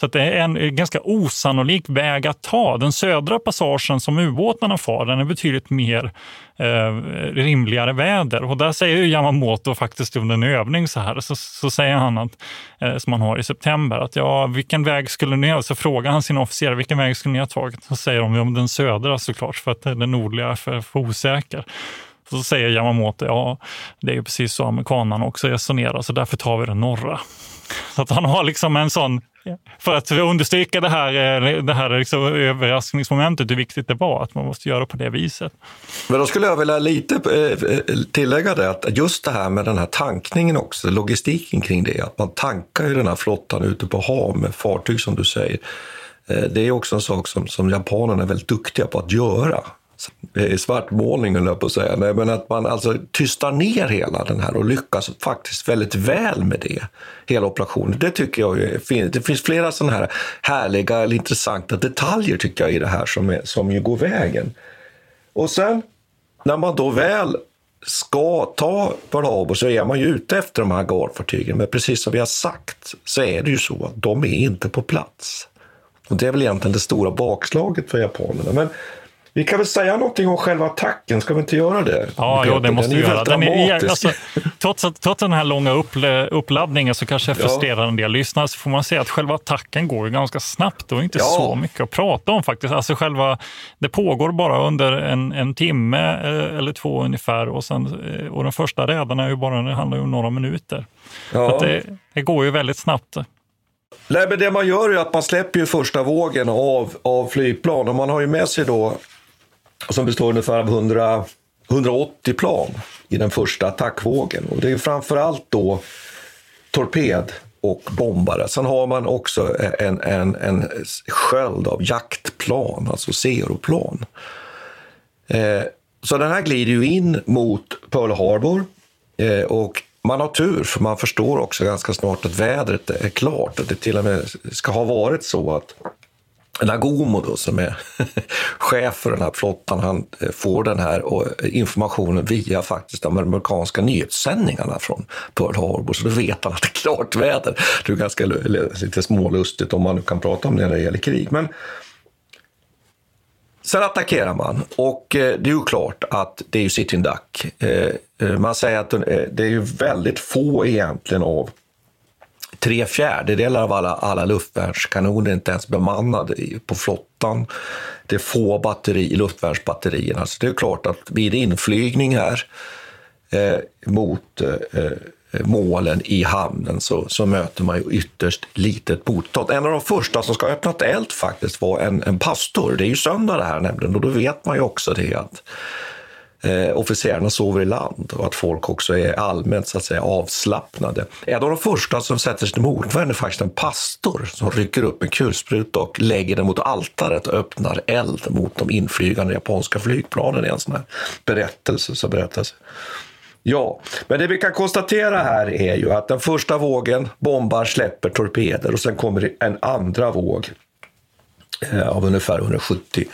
Så det är en ganska osannolik väg att ta. Den södra passagen som ubåtarna far, den är betydligt mer eh, rimligare väder. Och där säger Yamamoto faktiskt under en övning så här, så, så säger han att, eh, som han har i september, att ja, vilken väg skulle ni ha? Så frågar han sina officerare, vilken väg skulle ni ha tagit? Så säger de, ja, den södra såklart, för att den nordliga är för, för osäker. Så säger Yamamoto, ja, det är ju precis så amerikanerna också resonerar, så därför tar vi den norra. Så att han har liksom en sån för att understryka det här, eh, det här liksom överraskningsmomentet, hur viktigt det var att man måste göra på det viset. Men då skulle jag vilja lite eh, eh, tillägga det, att just det här med den här tankningen också, logistiken kring det, att man tankar ju den här flottan ute på hav med fartyg som du säger. Det är också en sak som, som japanerna är väldigt duktiga på att göra Eh, svartmålning, höll jag på att säga. Nej, men att man alltså tystar ner hela den här och lyckas faktiskt väldigt väl med det, hela operationen. Det tycker jag är fint. Det finns flera sådana här härliga eller intressanta detaljer tycker jag i det här som, är, som ju går vägen. Och sen när man då väl ska ta Pearl så är man ju ute efter de här garfartygen. Men precis som vi har sagt så är det ju så att de är inte på plats. Och det är väl egentligen det stora bakslaget för japanerna. Men vi kan väl säga någonting om själva attacken, ska vi inte göra det? Ja, jo, det måste vi göra. Den är, alltså, trots, trots den här långa uppladdningen så kanske jag frustrerar ja. en del lyssnare så får man säga att själva attacken går ju ganska snabbt och inte ja. så mycket att prata om faktiskt. Alltså själva, det pågår bara under en, en timme eh, eller två ungefär och, sen, eh, och den första räden är ju bara, det handlar om några minuter. Ja. Det, det går ju väldigt snabbt. Nej, men det man gör är att man släpper ju första vågen av, av flygplan och man har ju med sig då som består ungefär av 100, 180 plan i den första attackvågen. Och det är framför allt då torped och bombare. Sen har man också en, en, en sköld av jaktplan, alltså Zeroplan. Eh, så den här glider ju in mot Pearl Harbor eh, och man har tur, för man förstår också ganska snart att vädret är klart. Att det till och med ska ha varit så att Nagomo då, som är (laughs) chef för den här flottan, han eh, får den här eh, informationen via faktiskt de amerikanska nyhetssändningarna från Pearl Harbor, så då vet han att det är klart väder. Det är ganska lite smålustigt om man nu kan prata om det när det gäller krig. Men sen attackerar man och eh, det är ju klart att det är ju sitting duck. Man säger att det är ju väldigt få egentligen av tre fjärdedelar av alla, alla luftvärnskanoner är inte ens bemannade på flottan. Det är få batteri, luftvärnsbatterierna. Så det är klart att vid inflygning här eh, mot eh, eh, målen i hamnen så, så möter man ju ytterst litet motstånd. En av de första som ska ha öppnat eld faktiskt var en, en pastor. Det är ju söndag det här nämligen och då vet man ju också det att eh, officerarna sover i land och att folk också är allmänt så att säga, avslappnade. En av de första som sätter sig till motvärn är faktiskt en pastor som rycker upp en kulspruta och lägger den mot altaret och öppnar eld mot de inflygande japanska flygplanen i en sån här berättelse. Så berättelse. Ja, men det vi kan konstatera här är ju att den första vågen bombar, släpper torpeder och sen kommer en andra våg eh, av ungefär 170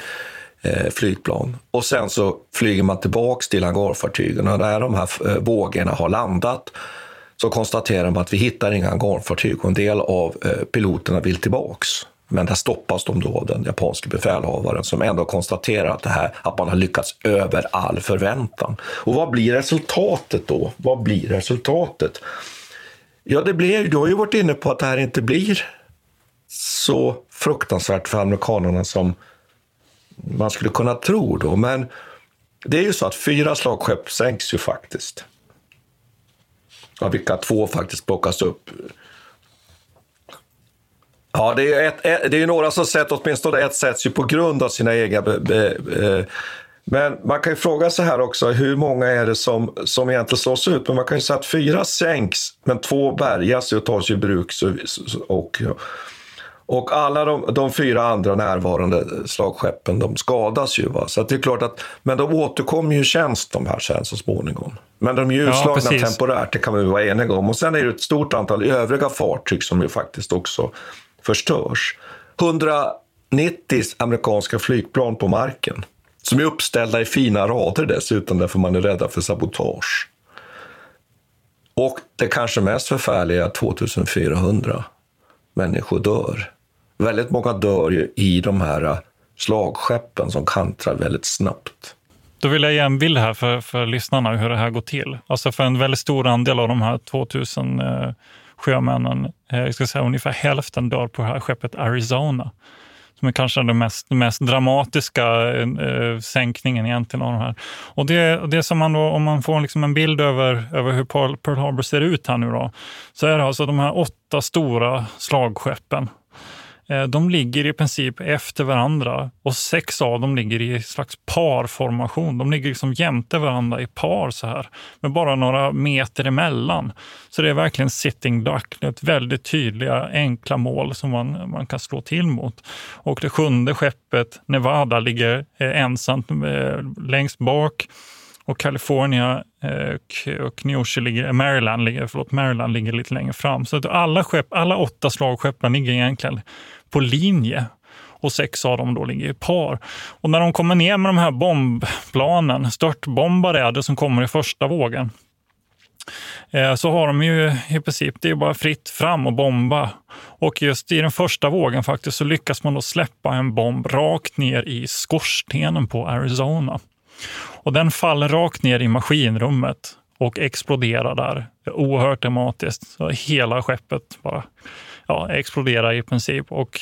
eh, flygplan. Och sen så flyger man tillbaks till hangarfartygen och när de här eh, vågorna har landat så konstaterar man att vi hittar inga hangarfartyg och en del av eh, piloterna vill tillbaks. Men där stoppas de då av den japanske befälhavaren som ändå konstaterar att, det här, att man har lyckats över all förväntan. Och vad blir resultatet då? Vad blir resultatet? Ja, det blir, du har ju varit inne på att det här inte blir så fruktansvärt för amerikanerna som man skulle kunna tro. Då. Men det är ju så att fyra slagskepp sänks ju faktiskt. Av vilka två faktiskt plockas upp Ja, det är, ett, det är några som sett, åtminstone ett sätts ju på grund av sina egna... Be, be, be, men man kan ju fråga sig här också, hur många är det som, som egentligen slås ut? Men man kan ju säga att fyra sänks, men två bärgas och tas i bruk. Så, och, och alla de, de, fyra andra närvarande slagskeppen, de skadas ju. Va? Så det är klart att, men de återkommer ju i tjänst de här sen så småningom. Men de är ju utslagna ja, temporärt, det kan ju vara eniga om. Och sen är det ett stort antal övriga fartyg som ju faktiskt också förstörs. 190 amerikanska flygplan på marken som är uppställda i fina rader dessutom därför man är rädda för sabotage. Och det kanske mest förfärliga är att 2400 människor dör. Väldigt många dör ju i de här äh, slagskeppen som kantrar väldigt snabbt. Då vill jag ge en bild här för, för lyssnarna hur det här går till. Alltså för en väldigt stor andel av de här 2000 eh, äh, sjömännen, eh, jag ska säga ungefär hälften dör på det här skeppet Arizona. Som är kanske den mest, mest dramatiska eh, eh, sänkningen egentligen av de här. Och det, det som man då, om man får liksom en bild över, över hur Pearl Harbor ser ut här nu då, så är det alltså de här åtta stora slagskeppen Eh, de ligger i princip efter varandra och sex av dem ligger i slags parformation. De ligger liksom jämte varandra i par så här med bara några meter emellan. Så det är verkligen sitting duck. Det är ett väldigt tydliga, enkla mål som man, man kan slå till mot. Och det sjunde skeppet, Nevada, ligger eh, ensamt eh, längst bak och California och Neosho ligger, Maryland, ligger, förlåt, Maryland ligger lite längre fram. Så att alla, skepp, alla åtta slagskeppen ligger egentligen på linje och sex av dem då ligger i par. Och när de kommer ner med de här bombplanen, störtbombar är det som kommer i första vågen, eh, så har de ju i princip, det är bara fritt fram och bomba. Och just i den första vågen faktiskt så lyckas man då släppa en bomb rakt ner i skorstenen på Arizona. Och den faller rakt ner i maskinrummet och exploderar där. Oerhört dramatiskt. Hela skeppet bara ja, exploderar i princip. Och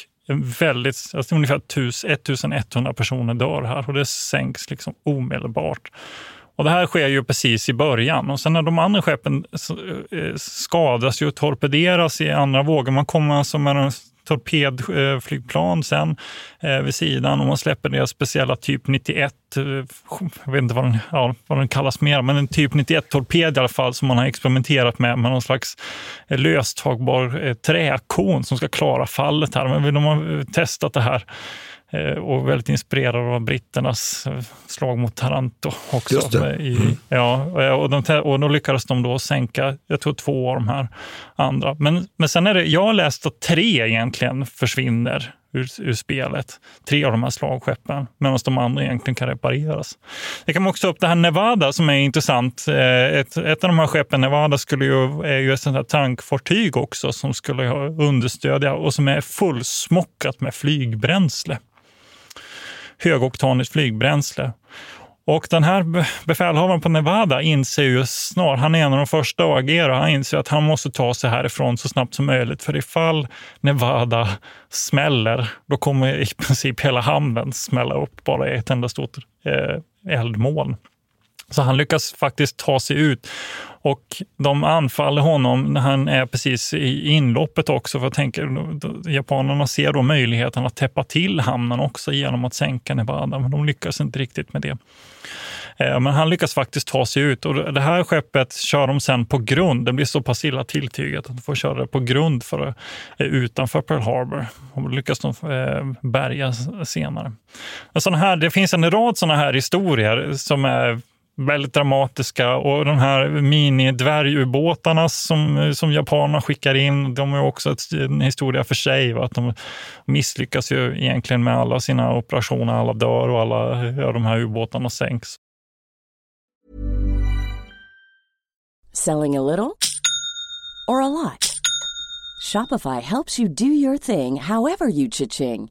väldigt, alltså ungefär 1100 personer dör här och det sänks liksom omedelbart. Och det här sker ju precis i början och sen när de andra skeppen eh, skadas ju och torpederas i andra vågor, man kommer alltså med den torpedflygplan sen eh, vid sidan och man släpper deras speciella typ 91, eh, jag vet inte vad den, ja, vad den kallas mer, men en typ 91-torped i alla fall som man har experimenterat med, med någon slags eh, löstagbar eh, träkon som ska klara fallet här. Men de har testat det här och väldigt inspirerad av britternas eh, slag mot Taranto också. I, mm. ja, och, de, och då lyckades de då sänka, jag tror två av de här andra. Men, men sen är det, jag har läst att tre egentligen försvinner ur, ur spelet. Tre av de här slagskeppen, medan de andra egentligen kan repareras. Det kan också ta upp det här Nevada som är intressant. Eh, ett, ett av de här skeppen, Nevada, skulle ju, är ju ett sånt här tankfartyg också som skulle understödja och som är fullsmockat med flygbränsle högoktanigt flygbränsle. Och den här befälhavaren på Nevada inser ju snart, han är en av de första att agera, han inser att han måste ta sig härifrån så snabbt som möjligt. För ifall Nevada smäller, då kommer i princip hela hamnen smälla upp bara i ett enda stort eh, eldmoln. Så han lyckas faktiskt ta sig ut och de anfaller honom när han är precis i inloppet också. För jag tänker, japanerna ser då möjligheten att täppa till hamnen också genom att sänka Nevada, men de lyckas inte riktigt med det. Eh, men han lyckas faktiskt ta sig ut och det här skeppet kör de sen på grund. Det blir så pass illa tilltygat att de får köra det på grund för, eh, utanför Pearl Harbor. Och lyckas de eh, bärga senare. Såna här, det finns en rad sådana här historier som är väldigt dramatiska och de här mini-dvärgubåtarna som, eh, som japanerna skickar in, de är också en historia för sig. Va? Att de misslyckas ju egentligen med alla sina operationer, alla dör och alla eh, ja, de här ubåtarna sänks. Selling a little or a lot? Shopify helps you do your thing however you cha-ching.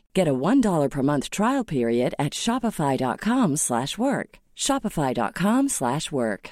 Get a $1 per month trial period at shopify.com slash work. Shopify.com slash work.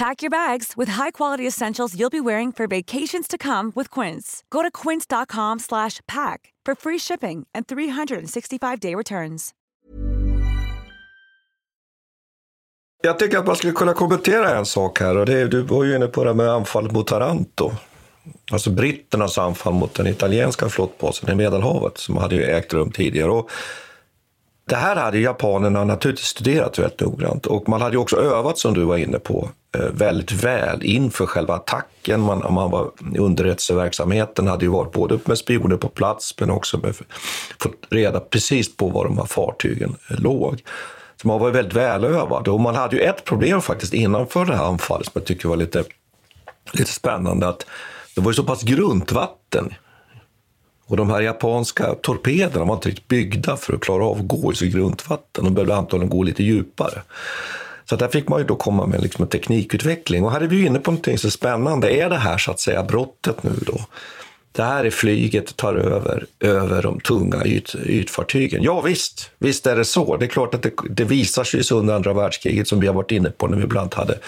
Pack your bags with high-quality essentials you'll be wearing for vacations to come with Quince. Go to quince.com slash pack for free shipping and 365-day returns. Jag tycker att man skulle kunna kommentera en sak här. Och det du var ju inne på det med anfallet mot Taranto. Alltså britternas anfall mot den italienska flottbasen i Medelhavet som hade ju ägt rum tidigare. Och det här hade japanerna naturligtvis studerat väldigt noggrant och man hade också övat, som du var inne på, eh, väldigt väl inför själva attacken. Man, man var, underrättelseverksamheten hade ju varit både med spioner på plats men också med, fått reda precis på var de här fartygen eh, låg. Så man var väldigt välövad och man hade ju ett problem faktiskt innanför det här anfallet som jag tycker var lite, lite spännande. att Det var ju så pass grunt vatten och de här japanska torpederna var inte riktigt byggda för att klara av att gå i så grunt vatten. De behövde antagligen gå lite djupare. Så där fick man ju då komma med liksom en teknikutveckling. Och här är vi inne på någonting så spännande. Är det här så att säga brottet nu då? Det här är flyget tar över, över de tunga yt, ytfartygen. Ja visst, visst är det så. Det är klart att det, det visar sig under andra världskriget som vi har varit inne på när vi ibland hade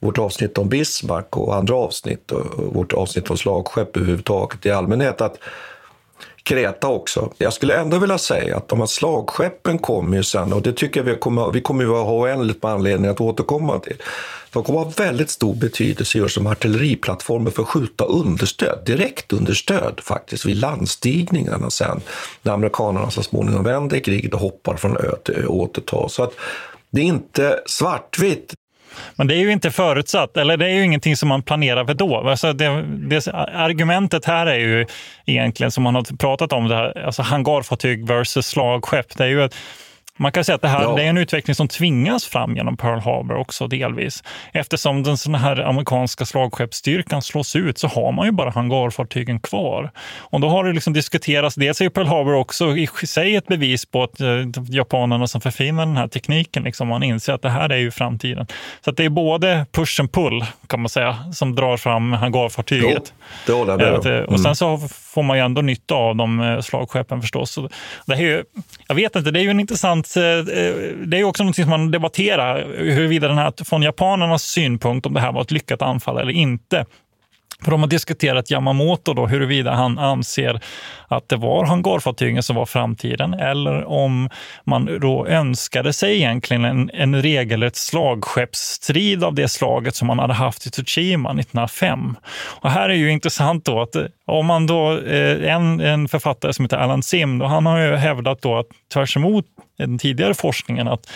vårt avsnitt om Bismarck och andra avsnitt och vårt avsnitt om slagskepp överhuvudtaget i allmänhet att Kreta också. Jag skulle ändå vilja säga att de här slagskeppen kommer ju sen och det tycker jag vi kommer, vi kommer ju ha oändligt med anledning att återkomma till. De kommer ha väldigt stor betydelse just som artilleriplattformar för att skjuta understöd, direkt understöd faktiskt vid landstigningarna sen när amerikanerna så småningom vänder i kriget och hoppar från ö till ö och återtar. Så att det är inte svartvitt. Men det är ju inte förutsatt, eller det är ju ingenting som man planerar för då. Alltså det, det, argumentet här är ju egentligen, som man har pratat om, det här, alltså hangarfartyg versus slagskepp. Det är ju att man kan säga att det här ja. det är en utveckling som tvingas fram genom Pearl Harbor också delvis. Eftersom den sån här amerikanska slagskeppsstyrkan slås ut så har man ju bara hangarfartygen kvar. Och då har det liksom diskuterats, dels är Pearl Harbor också i sig ett bevis på att eh, japanerna som förfinar den här tekniken, liksom, man inser att det här är ju framtiden. Så det är både push and pull kan man säga, som drar fram hangarfartyget. Jo, det med om. Mm. Och sen så får man ju ändå nytta av de eh, slagskeppen förstås. Så det är ju, jag vet inte, det är ju en intressant att eh, eh, det är också något som man debatterar, huruvida den här, från japanernas synpunkt, om det här var ett lyckat anfall eller inte. För de har diskuterat Yamamoto då, huruvida han anser att det var hangarfartygen som var framtiden eller om man då önskade sig egentligen en, en regelrätt slagskeppsstrid av det slaget som man hade haft i Tsushima 1905. Och här är ju intressant då att eh, om man då, eh, en, en författare som heter Alan Sim, då, han har ju hävdat då att tvärs emot den tidigare forskningen att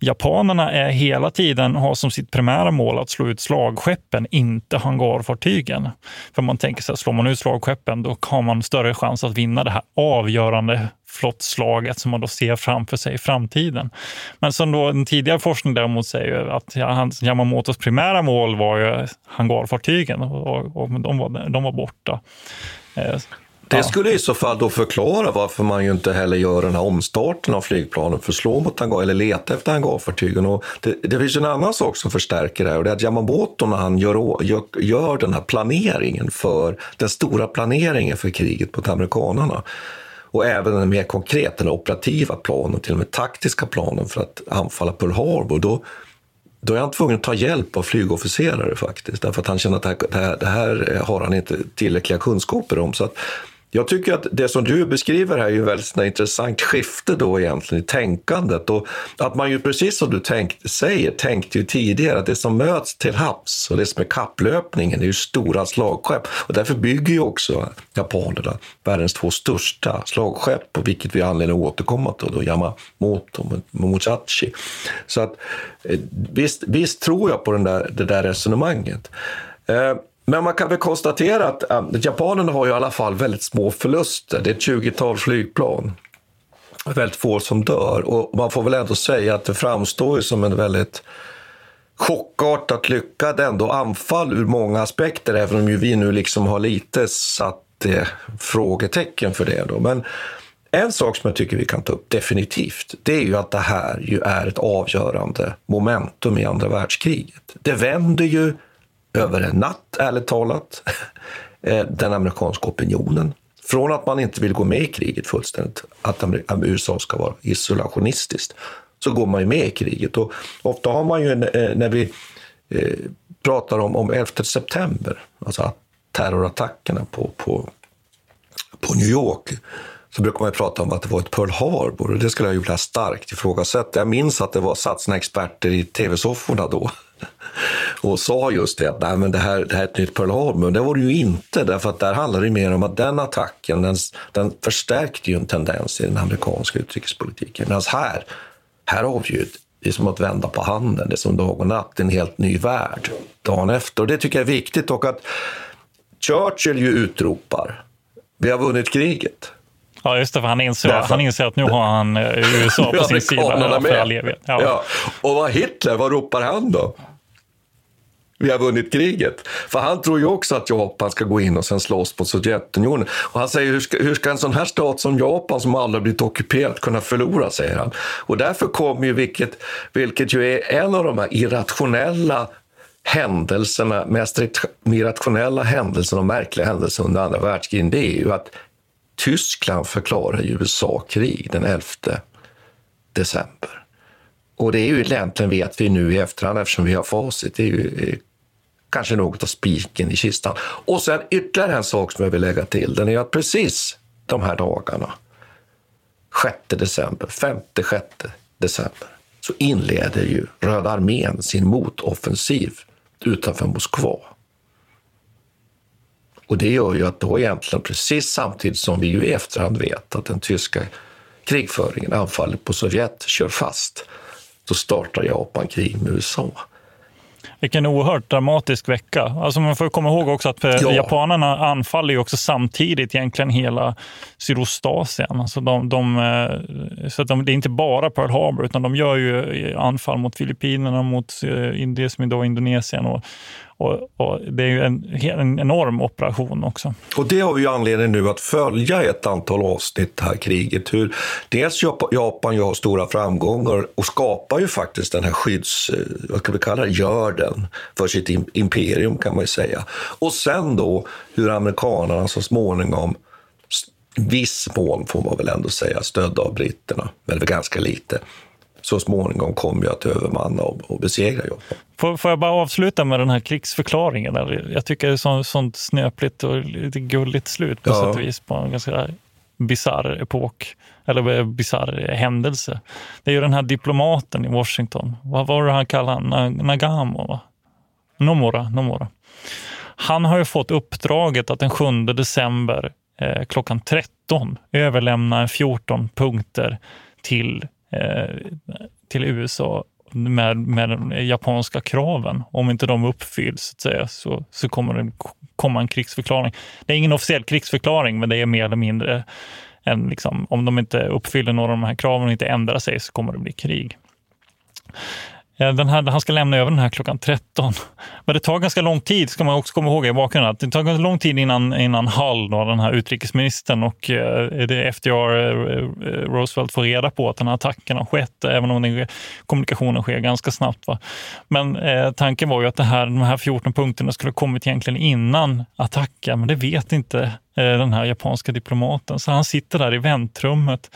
japanerna är hela tiden har som sitt primära mål att slå ut slagskeppen, inte hangarfartygen. För man tänker sig att slår man ut slagskeppen, då har man större chans att vinna det här avgörande flottslaget som man då ser framför sig i framtiden. Men som då den tidigare forskningen däremot säger att Yamamotos primära mål var ju hangarfartygen och, och de, var, de var borta. Eh, det skulle i så fall då förklara varför man ju inte heller gör den här omstarten av flygplanen för att slå mot hangar eller leta efter hangarfartygen. Och det, det finns en annan sak som förstärker det här och det är att Yamamoto när han gör, gör, gör den här planeringen för den stora planeringen för kriget mot amerikanerna och även den mer konkreta, den operativa planen, till och med taktiska planen för att anfalla Pearl Harbor, då, då är han tvungen att ta hjälp av flygofficerare faktiskt, därför att han känner att det här, det här har han inte tillräckliga kunskaper om. Så att jag tycker att det som du beskriver här är ju väldigt intressant skifte då egentligen i tänkandet. Och att man ju precis som du tänkt, säger tänkte ju tidigare att det som möts till havs och det som är kapplöpningen är ju stora slagskepp. Och därför bygger ju också japanerna världens två största slagskepp, på vilket vi har anledning att återkomma till, då, Yamamoto och Musashi. Så att eh, visst, visst tror jag på den där, det där resonemanget. Eh, men man kan väl konstatera att äh, japanerna har ju i alla fall väldigt små förluster. Det är ett 20-tal flygplan. Väldigt få som dör. Och man får väl ändå säga att det framstår som en väldigt chockartat lyckad ändå anfall ur många aspekter, även om ju vi nu liksom har lite satt eh, frågetecken för det. Då. Men en sak som jag tycker vi kan ta upp definitivt, det är ju att det här ju är ett avgörande momentum i andra världskriget. Det vänder ju över en natt, ärligt talat, (laughs) eh, den amerikanska opinionen. Från att man inte vill gå med i kriget fullständigt, att USA ska vara isolationistiskt, så går man ju med i kriget. Och ofta har man ju, eh, när vi eh, pratar om, om 11 september, alltså terrorattackerna på, på, på New York, så brukar man prata om att det var ett Pearl Harbor och det skulle jag ju vilja starkt ifrågasätta. Jag minns att det var satt experter i tv-sofforna då och sa just det att Nej, men det, här, det här är ett nytt Pearl Harbor. Men det var det ju inte, därför att där handlar det mer om att den attacken den, den förstärkte ju en tendens i den amerikanska utrikespolitiken. Medan här, här har vi ju det är som att vända på handen, det är som dag och natt, en helt ny värld dagen efter. Och det tycker jag är viktigt och att Churchill ju utropar, vi har vunnit kriget. Ja, just det, för han inser, han inser att nu har han eh, USA på sin sida för all evighet. Ja. ja. Och vad Hitler, vad ropar han då? Vi har vunnit kriget. För han tror ju också att Japan ska gå in och sen slåss mot Sovjetunionen. Och han säger, hur ska, hur ska en sån här stat som Japan, som aldrig blivit ockuperat, kunna förlora, säger han. Och därför kommer ju, vilket, vilket ju är en av de här irrationella händelserna, mest irrationella händelserna och märkliga händelserna under andra världskriget, det är ju att Tyskland förklarar USA krig den 11 december. Och det är ju egentligen vet vi nu i efterhand eftersom vi har facit. Det är ju kanske något av spiken i kistan. Och sen ytterligare en sak som jag vill lägga till. Den är att precis de här dagarna, 6 december, 5-6 december, så inleder ju Röda armén sin motoffensiv utanför Moskva. Och det gör ju att då egentligen precis samtidigt som vi ju i efterhand vet att den tyska krigföringen, anfallet på Sovjet, kör fast, så startar Japan krig med USA. Vilken oerhört dramatisk vecka. Alltså man får komma ihåg också att eh, ja. japanerna anfaller ju också samtidigt egentligen hela Sydostasien. Alltså de, de, eh, så de, det är inte bara Pearl Harbor, utan de gör ju anfall mot Filippinerna, mot eh, det som idag är Indonesien och, och, och, det är ju en, en, enorm operation också. Och det har vi ju anledning nu att följa ett antal avsnitt det här kriget. Hur dels Japan ju har stora framgångar och skapar ju faktiskt den här skydds, eh, vad ska vi kalla det, görden för sitt imperium kan man ju säga. Och sen då hur amerikanerna så småningom viss mån får man väl ändå säga, stödda av britterna, men ganska lite, så småningom kommer ju att övermanna och, och besegra Japan. Får, får jag bara avsluta med den här krigsförklaringen? Där? Jag tycker det är så, sånt snöpligt och lite gulligt slut på Ja. sätt och vis på en ganska bisarr epok, eller bisarr händelse. Det är ju den här diplomaten i Washington. Vad var det han kallade han? Na- Nagamo? Va? Nomura, Nomura. Han har ju fått uppdraget att den 7 december eh, klockan 13 överlämna en 14 punkter till, eh, Eh, till USA med, med de japanska kraven. Om inte de uppfylls så, att säga, så, så kommer det komma en krigsförklaring. Det är ingen officiell krigsförklaring, men det är mer eller mindre en, liksom, om de inte uppfyller några av de här kraven och inte ändrar sig så kommer det bli krig. Eh, den här, han ska lämna över den här klockan 13. Men det tar ganska lång tid, ska man också komma ihåg i bakgrunden. Att det tar ganska lång tid innan, innan Hull, då, den här utrikesministern och eh, det FDR eh, eh, Roosevelt får reda på att den här attacken har skett, även om den, kommunikationen sker ganska snabbt. Va? Men eh, tanken var ju att det här, de här 14 punkterna skulle ha kommit egentligen innan attacken, men det vet inte eh, den här japanska diplomaten. Så han sitter där i väntrummet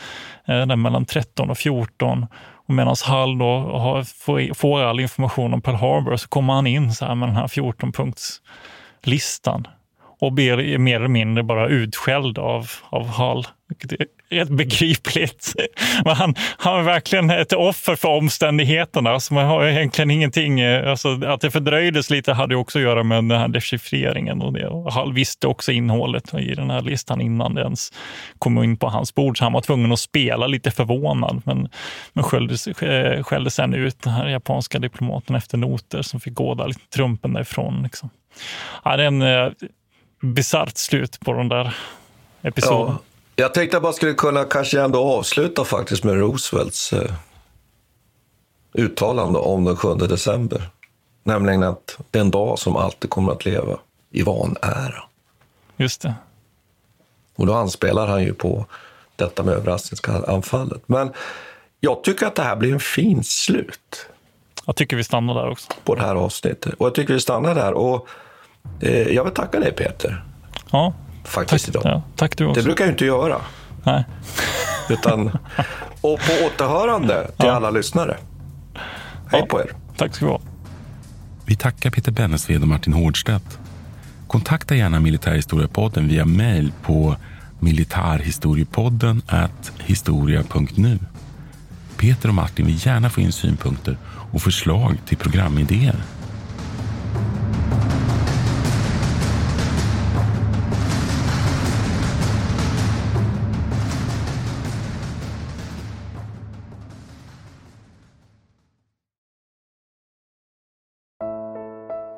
där mellan 13 och 14 och medan Hall då har, får, får all information om Pearl Harbor så kommer han in så här med den här 14-punktslistan och blir mer eller mindre bara utskälld av, av Hall. Vilket är rätt begripligt. (laughs) Men han, han är verkligen ett offer för omständigheterna. Så man har egentligen ingenting... eh, Alltså, att det fördröjdes lite hade också att göra med den här dechiffreringen. Och det. Och Hall visste också innehållet i den här listan innan det ens kom in på hans bord. Så han var tvungen att spela lite förvånad. Men, men skällde, eh, skällde sen ut den här japanska diplomaten efter noter som fick gå där lite trumpen därifrån. Liksom. Ja, det är en eh, bisarrt slut på den där episoden. Ja, jag tänkte jag bara skulle kunna kanske ändå avsluta faktiskt med Roosevelts eh, uttalande om den 7 december. Nämligen att det är en dag som alltid kommer att leva i vanära. Just det. Och då anspelar han ju på detta med överraskningsanfallet. Men jag tycker att det här blir en fin slut. Jag tycker vi stannar där också. På det här avsnittet. Och jag tycker vi stannar där. Och eh, jag vill tacka dig Peter. Ja. Faktiskt tack, idag. Ja, tack du också. Det brukar jag inte göra. Nej. (laughs) Utan, och på återhörande till alla lyssnare. Hej på er. Tack ska du ha. Vi tackar Peter Bennesved och Martin Hårdstedt. Kontakta gärna Militärhistoriepodden via mejl på militarhistoriepodden historia.nu. Peter och Martin vill gärna få in synpunkter och förslag till programidéer.